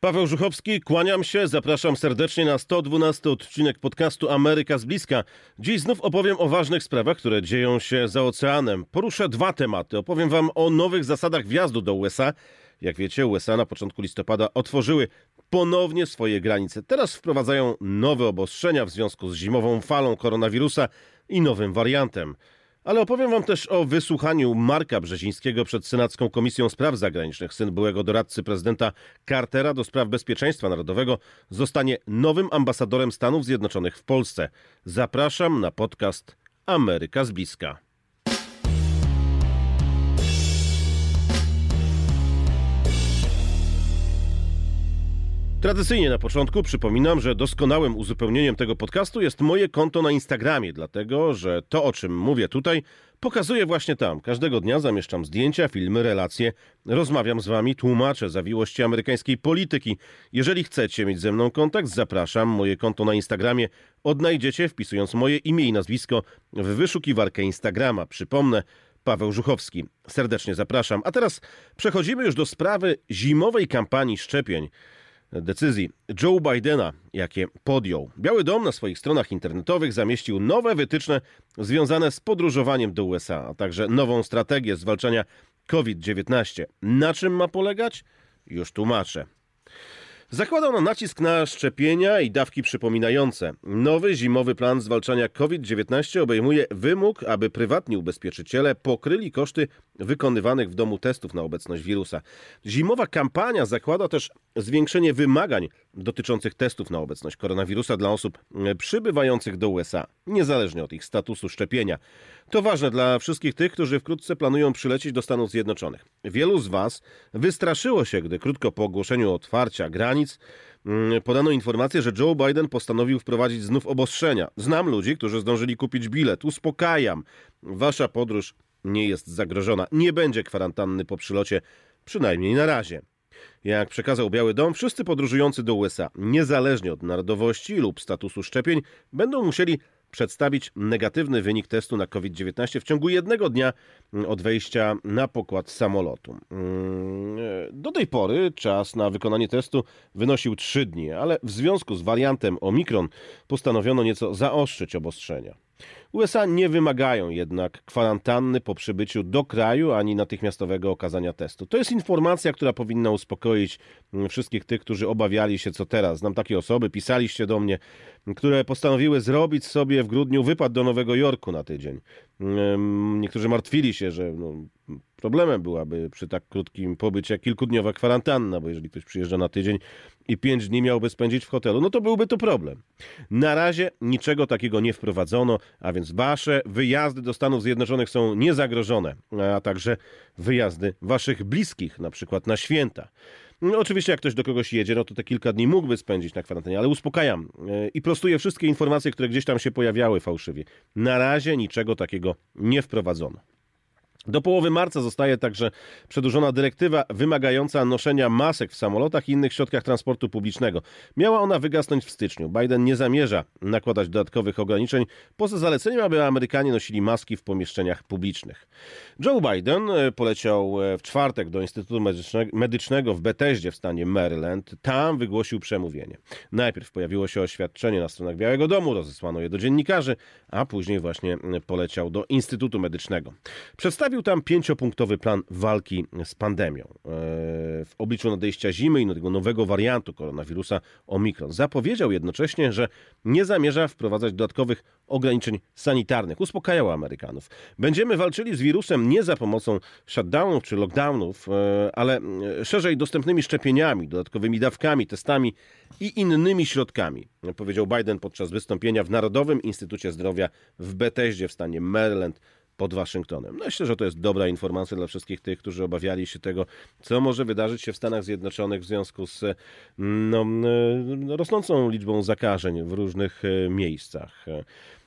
Paweł Żuchowski, kłaniam się, zapraszam serdecznie na 112 odcinek podcastu Ameryka z bliska. Dziś znów opowiem o ważnych sprawach, które dzieją się za oceanem. Poruszę dwa tematy. Opowiem wam o nowych zasadach wjazdu do USA. Jak wiecie, USA na początku listopada otworzyły ponownie swoje granice. Teraz wprowadzają nowe obostrzenia w związku z zimową falą koronawirusa i nowym wariantem. Ale opowiem wam też o wysłuchaniu Marka Brzezińskiego przed Senacką Komisją Spraw Zagranicznych. Syn byłego doradcy prezydenta Cartera do spraw bezpieczeństwa narodowego zostanie nowym ambasadorem Stanów Zjednoczonych w Polsce. Zapraszam na podcast Ameryka z bliska. Tradycyjnie na początku przypominam, że doskonałym uzupełnieniem tego podcastu jest moje konto na Instagramie, dlatego że to, o czym mówię tutaj, pokazuję właśnie tam. Każdego dnia zamieszczam zdjęcia, filmy, relacje, rozmawiam z wami, tłumaczę zawiłości amerykańskiej polityki. Jeżeli chcecie mieć ze mną kontakt, zapraszam. Moje konto na Instagramie odnajdziecie wpisując moje imię i nazwisko w wyszukiwarkę Instagrama. Przypomnę, Paweł Żuchowski. Serdecznie zapraszam. A teraz przechodzimy już do sprawy zimowej kampanii szczepień decyzji Joe Bidena, jakie podjął. Biały Dom na swoich stronach internetowych zamieścił nowe wytyczne związane z podróżowaniem do USA, a także nową strategię zwalczania COVID-19. Na czym ma polegać? Już tłumaczę. Zakładał na nacisk na szczepienia i dawki przypominające. Nowy zimowy plan zwalczania COVID-19 obejmuje wymóg, aby prywatni ubezpieczyciele pokryli koszty wykonywanych w domu testów na obecność wirusa. Zimowa kampania zakłada też zwiększenie wymagań dotyczących testów na obecność koronawirusa dla osób przybywających do USA, niezależnie od ich statusu szczepienia. To ważne dla wszystkich tych, którzy wkrótce planują przylecieć do Stanów Zjednoczonych. Wielu z Was wystraszyło się, gdy krótko po ogłoszeniu otwarcia granic mm, podano informację, że Joe Biden postanowił wprowadzić znów obostrzenia. Znam ludzi, którzy zdążyli kupić bilet. Uspokajam. Wasza podróż nie jest zagrożona. Nie będzie kwarantanny po przylocie, przynajmniej na razie. Jak przekazał Biały Dom, wszyscy podróżujący do USA, niezależnie od narodowości lub statusu szczepień, będą musieli przedstawić negatywny wynik testu na COVID-19 w ciągu jednego dnia od wejścia na pokład samolotu. Mm, do tej pory czas na wykonanie testu wynosił 3 dni, ale w związku z wariantem Omikron postanowiono nieco zaostrzyć obostrzenia. USA nie wymagają jednak kwarantanny po przybyciu do kraju ani natychmiastowego okazania testu. To jest informacja, która powinna uspokoić mm, wszystkich tych, którzy obawiali się co teraz. Znam takie osoby, pisaliście do mnie, które postanowiły zrobić sobie w grudniu wypad do Nowego Jorku na tydzień. Mm, niektórzy martwili się, że no, problemem byłaby przy tak krótkim pobycie kilkudniowa kwarantanna, bo jeżeli ktoś przyjeżdża na tydzień i pięć dni miałby spędzić w hotelu, no to byłby to problem. Na razie niczego takiego nie wprowadzono, a więc wasze wyjazdy do Stanów Zjednoczonych są niezagrożone, a także wyjazdy waszych bliskich, na przykład na święta. No, oczywiście, jak ktoś do kogoś jedzie, no to te kilka dni mógłby spędzić na kwarantannie, ale uspokajam e, i prostuję wszystkie informacje, które gdzieś tam się pojawiały fałszywie. Na razie niczego takiego nie wprowadzono. Do połowy marca zostaje także przedłużona dyrektywa wymagająca noszenia masek w samolotach i innych środkach transportu publicznego. Miała ona wygasnąć w styczniu. Biden nie zamierza nakładać dodatkowych ograniczeń, poza zaleceniem, aby Amerykanie nosili maski w pomieszczeniach publicznych. Joe Biden e, poleciał e, w czwartek do Instytutu Medycznego w Bethesdzie w stanie Maryland. Tam wygłosił przemówienie. Najpierw pojawiło się oświadczenie na stronach Białego Domu, rozesłano je do dziennikarzy, a później właśnie poleciał do Instytutu Medycznego. Przedstawił Przedstawił tam pięciopunktowy plan walki z pandemią e, w obliczu nadejścia zimy i tego nowego wariantu koronawirusa Omikron. Zapowiedział jednocześnie, że nie zamierza wprowadzać dodatkowych ograniczeń sanitarnych. Uspokajał Amerykanów. Będziemy walczyli z wirusem nie za pomocą shutdownów czy lockdownów, e, ale szerzej dostępnymi szczepieniami, dodatkowymi dawkami, testami i innymi środkami, powiedział Biden podczas wystąpienia w Narodowym Instytucie Zdrowia w Bethesdzie w stanie Maryland pod Waszyngtonem. Myślę, że to jest dobra informacja dla wszystkich tych, którzy obawiali się tego, co może wydarzyć się w Stanach Zjednoczonych w związku z no, no rosnącą liczbą zakażeń w różnych e, miejscach.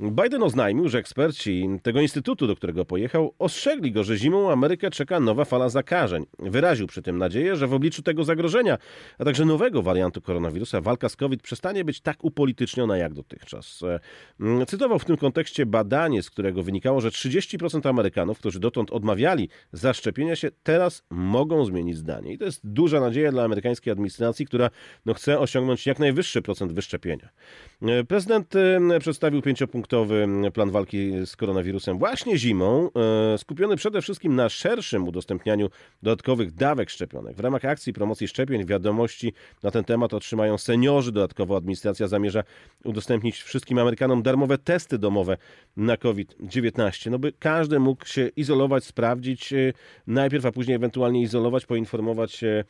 Biden oznajmił, że eksperci tego instytutu, do którego pojechał, ostrzegli go, że zimą Amerykę czeka nowa fala zakażeń. Wyraził przy tym nadzieję, że w obliczu tego zagrożenia, a także nowego wariantu koronawirusa, walka z COVID przestanie być tak upolityczniona jak dotychczas. E, cytował w tym kontekście badanie, z którego wynikało, że 30% Amerykanów, którzy dotąd odmawiali zaszczepienia się, teraz mogą zmienić zdanie. I to jest duża nadzieja dla amerykańskiej administracji, która no, chce osiągnąć jak najwyższy procent wyszczepienia. E, prezydent e, przedstawił pięciopunktowy plan walki z koronawirusem właśnie zimą, e, skupiony przede wszystkim na szerszym udostępnianiu dodatkowych dawek szczepionek. W ramach akcji promocji szczepień wiadomości na ten temat otrzymają seniorzy. Dodatkowo administracja zamierza udostępnić wszystkim Amerykanom darmowe testy domowe na COVID-19, no by każdy mógł się izolować, sprawdzić najpierw, a później ewentualnie izolować, poinformować się,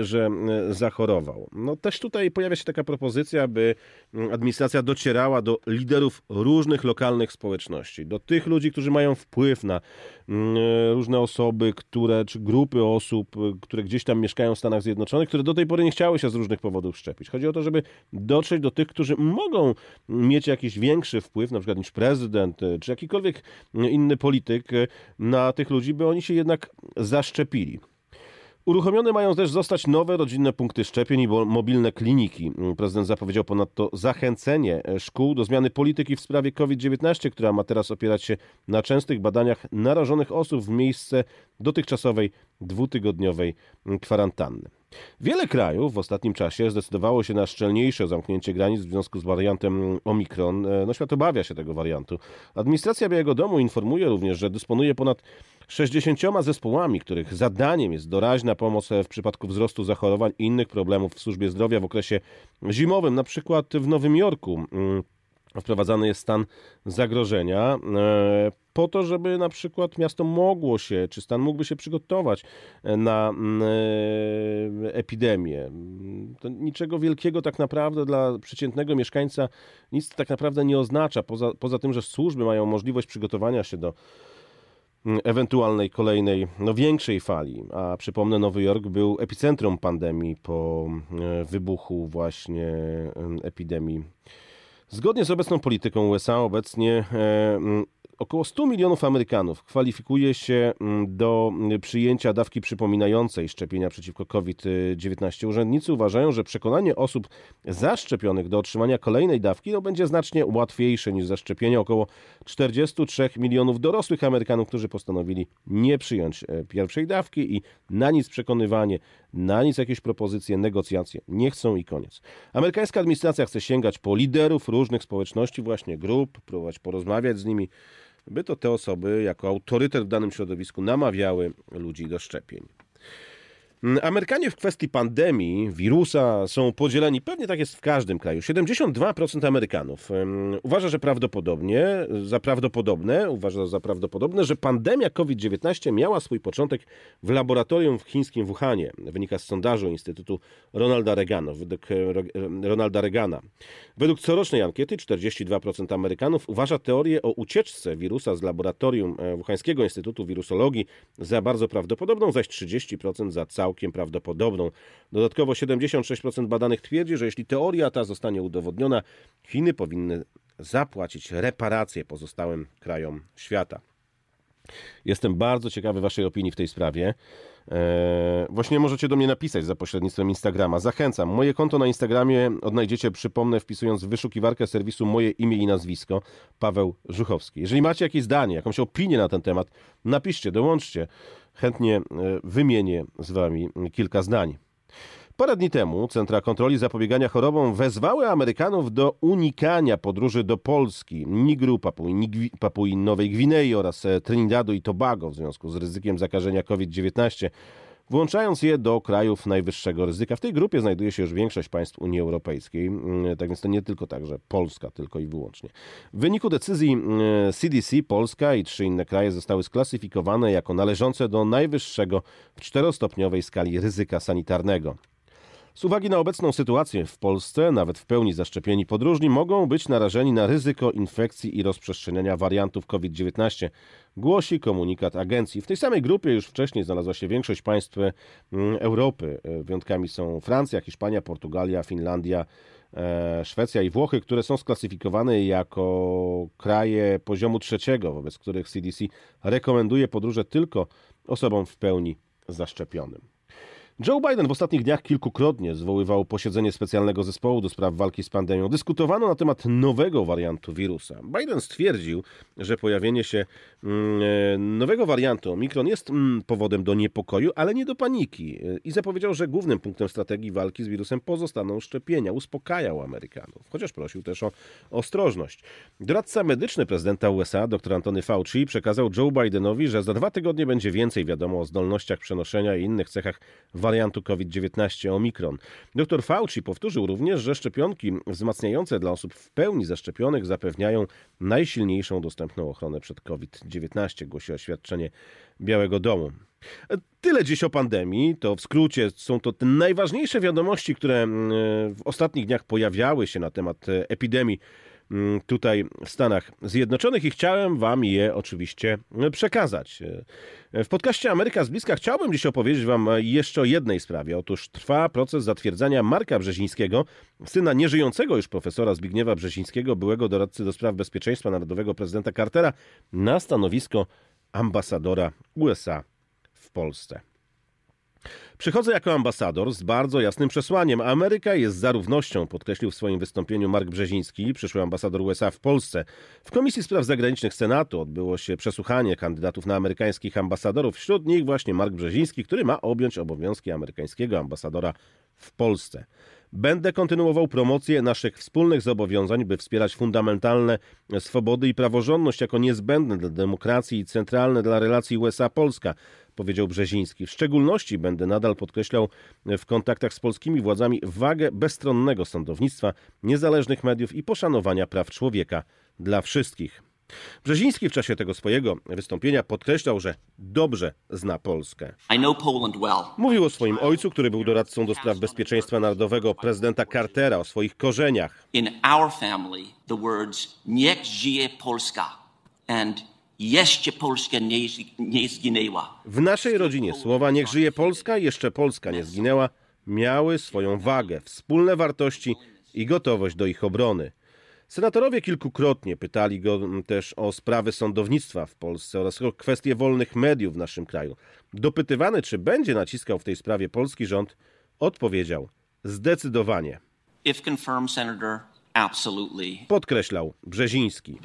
że zachorował. No też tutaj pojawia się taka propozycja, by administracja docierała do liderów różnych lokalnych społeczności, do tych ludzi, którzy mają wpływ na mm, różne osoby, które, czy grupy osób, które gdzieś tam mieszkają w Stanach Zjednoczonych, które do tej pory nie chciały się z różnych powodów szczepić. Chodzi o to, żeby dotrzeć do tych, którzy mogą mieć jakiś większy wpływ, na przykład niż prezydent, czy jakikolwiek inny polityk na tych ludzi, by oni się jednak zaszczepili. Uruchomione mają też zostać nowe rodzinne punkty szczepień i mobilne kliniki. Prezydent zapowiedział ponadto zachęcenie szkół do zmiany polityki w sprawie COVID-19, która ma teraz opierać się na częstych badaniach narażonych osób w miejsce dotychczasowej dwutygodniowej kwarantanny. Wiele krajów w ostatnim czasie zdecydowało się na szczelniejsze zamknięcie granic w związku z wariantem Omikron. No, świat obawia się tego wariantu. Administracja Białego Domu informuje również, że dysponuje ponad 60 zespołami, których zadaniem jest doraźna pomoc w przypadku wzrostu zachorowań i innych problemów w służbie zdrowia w okresie zimowym. Na przykład w Nowym Jorku mm, wprowadzany jest stan zagrożenia e, po to, żeby na przykład miasto mogło się, czy stan mógłby się przygotować na mm, e, epidemię. To niczego wielkiego tak naprawdę dla przeciętnego mieszkańca nic tak naprawdę nie oznacza, poza, poza tym, że służby mają możliwość przygotowania się do ewentualnej kolejnej, no większej fali. A przypomnę, Nowy Jork był epicentrum pandemii po e, wybuchu właśnie epidemii. Zgodnie z obecną polityką USA obecnie e, Około 100 milionów Amerykanów kwalifikuje się do przyjęcia dawki przypominającej szczepienia przeciwko COVID-19. Urzędnicy uważają, że przekonanie osób zaszczepionych do otrzymania kolejnej dawki no, będzie znacznie łatwiejsze niż zaszczepienie około 43 milionów dorosłych Amerykanów, którzy postanowili nie przyjąć e, pierwszej dawki i na nic przekonywanie, na nic jakieś propozycje, negocjacje nie chcą i koniec. Amerykańska administracja chce sięgać po liderów różnych społeczności, właśnie grup, próbować porozmawiać z nimi by to te osoby jako autorytet w danym środowisku namawiały ludzi do szczepień. Mm, Amerykanie w kwestii pandemii, wirusa są podzieleni, pewnie tak jest w każdym kraju. 72% Amerykanów uważa, że prawdopodobnie, za prawdopodobne, uważa za prawdopodobne, że pandemia COVID-19 miała swój początek w laboratorium w chińskim Wuhanie. Wynika z sondażu Instytutu Ronalda Reagana. Według, Ronalda Reagana. Według corocznej ankiety 42% Amerykanów uważa teorię o ucieczce wirusa z laboratorium e, Wuhańskiego Instytutu Wirusologii za bardzo prawdopodobną, zaś 30% za całą całkiem prawdopodobną. Dodatkowo 76% badanych twierdzi, że jeśli teoria ta zostanie udowodniona, Chiny powinny zapłacić reparacje pozostałym krajom świata. Jestem bardzo ciekawy Waszej opinii w tej sprawie. Eee, właśnie możecie do mnie napisać za pośrednictwem Instagrama. Zachęcam. Moje konto na Instagramie odnajdziecie, przypomnę, wpisując w wyszukiwarkę serwisu moje imię i nazwisko Paweł Żuchowski. Jeżeli macie jakieś zdanie, jakąś opinię na ten temat, napiszcie, dołączcie chętnie e, wymienię z Wami kilka zdań. Parę dni temu Centra Kontroli Zapobiegania Chorobom wezwały Amerykanów do unikania podróży do Polski, Nigru, Papui, Papui Nowej Gwinei oraz e, Trinidadu i Tobago w związku z ryzykiem zakażenia COVID-19 włączając je do krajów najwyższego ryzyka. W tej grupie znajduje się już większość państw Unii Europejskiej, mm, tak więc to nie tylko tak, że Polska tylko i wyłącznie. W wyniku decyzji CDC mm, Polska i trzy inne kraje zostały sklasyfikowane jako należące do najwyższego w czterostopniowej skali ryzyka sanitarnego. Z uwagi na obecną sytuację w Polsce, nawet w pełni zaszczepieni podróżni mogą być narażeni na ryzyko infekcji i rozprzestrzeniania wariantów COVID-19, głosi komunikat agencji. W tej samej grupie już wcześniej znalazła się większość państw mm, Europy. Wyjątkami są Francja, Hiszpania, Portugalia, Finlandia, e, Szwecja i Włochy, które są sklasyfikowane jako kraje poziomu trzeciego, wobec których CDC rekomenduje podróże tylko osobom w pełni zaszczepionym. Joe Biden w ostatnich dniach kilkukrotnie zwoływał posiedzenie specjalnego zespołu do spraw walki z pandemią. Dyskutowano na temat nowego wariantu wirusa. Biden stwierdził, że pojawienie się mm, e, nowego wariantu Omikron jest mm, powodem do niepokoju, ale nie do paniki. E, I zapowiedział, że głównym punktem strategii walki z wirusem pozostaną szczepienia. Uspokajał Amerykanów, chociaż prosił też o ostrożność. Doradca medyczny prezydenta USA, dr Antony Fauci, przekazał Joe Bidenowi, że za dwa tygodnie będzie więcej wiadomo o zdolnościach przenoszenia i innych cechach wariantu wariantu COVID-19 Omikron. Dr Fauci powtórzył również, że szczepionki wzmacniające dla osób w pełni zaszczepionych zapewniają najsilniejszą dostępną ochronę przed COVID-19, głosi oświadczenie Białego Domu. Tyle dziś o pandemii. To w skrócie są to te najważniejsze wiadomości, które mm, w ostatnich dniach pojawiały się na temat epidemii Mm, tutaj w Stanach Zjednoczonych i chciałem Wam je oczywiście przekazać. W podcaście Ameryka z bliska chciałbym dziś opowiedzieć Wam jeszcze o jednej sprawie. Otóż trwa proces zatwierdzania Marka Brzezińskiego, syna nieżyjącego już profesora Zbigniewa Brzezińskiego, byłego doradcy do spraw bezpieczeństwa narodowego prezydenta Cartera, na stanowisko ambasadora USA w Polsce. Przychodzę jako ambasador z bardzo jasnym przesłaniem. Ameryka jest za równością, podkreślił w swoim wystąpieniu Mark Brzeziński, przyszły ambasador USA w Polsce. W Komisji Spraw Zagranicznych Senatu odbyło się przesłuchanie kandydatów na amerykańskich ambasadorów. Wśród nich właśnie Mark Brzeziński, który ma objąć obowiązki amerykańskiego ambasadora w Polsce. Będę kontynuował promocję naszych wspólnych zobowiązań, by wspierać fundamentalne swobody i praworządność jako niezbędne dla demokracji i centralne dla relacji USA-Polska powiedział Brzeziński. W szczególności będę nadal podkreślał w kontaktach z polskimi władzami wagę bezstronnego sądownictwa, niezależnych mediów i poszanowania praw człowieka dla wszystkich. Brzeziński w czasie tego swojego wystąpienia podkreślał, że dobrze zna Polskę. Mówił o swoim ojcu, który był doradcą do spraw bezpieczeństwa narodowego prezydenta Cartera, o swoich korzeniach. In our family the words niech żyje Polska and jeszcze Polska nie, nie zginęła. W naszej rodzinie słowa niech żyje Polska, jeszcze Polska nie zginęła, miały swoją wagę, wspólne wartości i gotowość do ich obrony. Senatorowie kilkukrotnie pytali go też o sprawy sądownictwa w Polsce oraz o kwestie wolnych mediów w naszym kraju. Dopytywany, czy będzie naciskał w tej sprawie polski rząd, odpowiedział zdecydowanie. If confirmed, Senator. Podkreślał Brzeziński.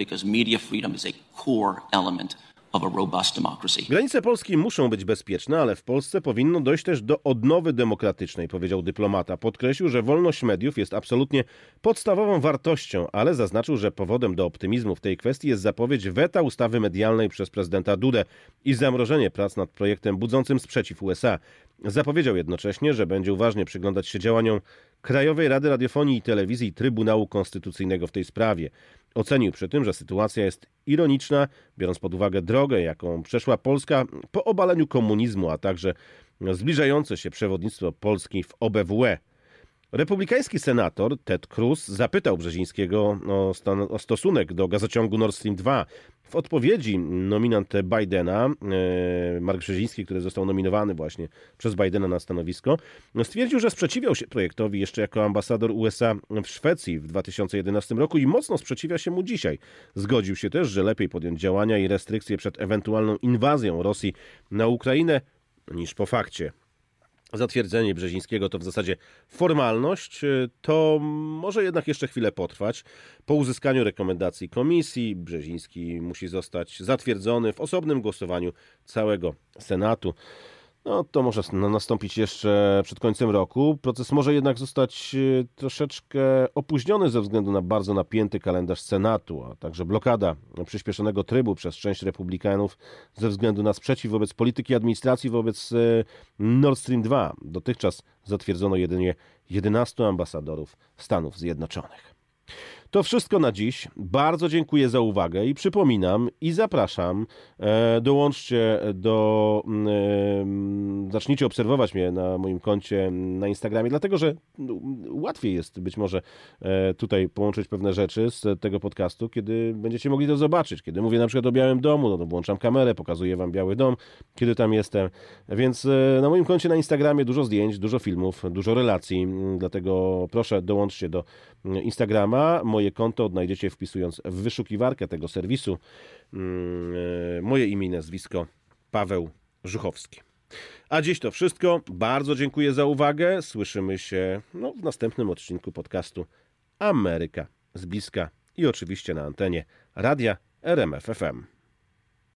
Granice Polski muszą być bezpieczne, ale w Polsce powinno dojść też do odnowy demokratycznej, powiedział dyplomata. Podkreślił, że wolność mediów jest absolutnie podstawową wartością, ale zaznaczył, że powodem do optymizmu w tej kwestii jest zapowiedź weta ustawy medialnej przez prezydenta Dudę i zamrożenie prac nad projektem budzącym sprzeciw USA. Zapowiedział jednocześnie, że będzie uważnie przyglądać się działaniom Krajowej Rady Radiofonii i Telewizji i Trybunału Konstytucyjnego w tej sprawie. Ocenił przy tym, że sytuacja jest ironiczna, biorąc pod uwagę drogę, jaką przeszła Polska po obaleniu komunizmu, a także zbliżające się przewodnictwo Polski w OBWE. Republikański senator Ted Cruz zapytał Brzezińskiego o, stan, o, stosunek do gazociągu Nord Stream 2. W odpowiedzi nominant Bidena, e, Mark Brzeziński, który został nominowany właśnie przez Bidena na stanowisko, stwierdził, że sprzeciwiał się projektowi jeszcze jako ambasador USA w Szwecji w 2011 roku i mocno sprzeciwia się mu dzisiaj. Zgodził się też, że lepiej podjąć działania i restrykcje przed ewentualną inwazją Rosji na Ukrainę niż po fakcie zatwierdzenie Brzezińskiego to w zasadzie formalność, y, to może jednak jeszcze chwilę potrwać. Po uzyskaniu rekomendacji komisji Brzeziński musi zostać zatwierdzony w osobnym głosowaniu całego Senatu. No, to może nastąpić jeszcze przed końcem roku. Proces może jednak zostać e, troszeczkę opóźniony ze względu na bardzo napięty kalendarz Senatu, a także blokada przyspieszonego trybu przez część republikanów ze względu na sprzeciw wobec polityki administracji wobec e, Nord Stream 2. Dotychczas zatwierdzono jedynie 11 ambasadorów Stanów Zjednoczonych. To wszystko na dziś. Bardzo dziękuję za uwagę i przypominam i zapraszam. E, dołączcie do. E, zacznijcie obserwować mnie na moim koncie na Instagramie, dlatego że no, łatwiej jest być może e, tutaj połączyć pewne rzeczy z tego podcastu, kiedy będziecie mogli to zobaczyć. Kiedy mówię na przykład o Białym Domu, no to włączam kamerę, pokazuję Wam Biały Dom, kiedy tam jestem. Więc na moim koncie na Instagramie dużo zdjęć, dużo filmów, dużo relacji, dlatego proszę dołączcie do Instagrama. Moje konto odnajdziecie wpisując w wyszukiwarkę tego serwisu mm, e, moje imię i nazwisko Paweł Żuchowski. A dziś to wszystko. Bardzo dziękuję za uwagę. Słyszymy się no, w następnym odcinku podcastu Ameryka z bliska i oczywiście na antenie radia RMF FM.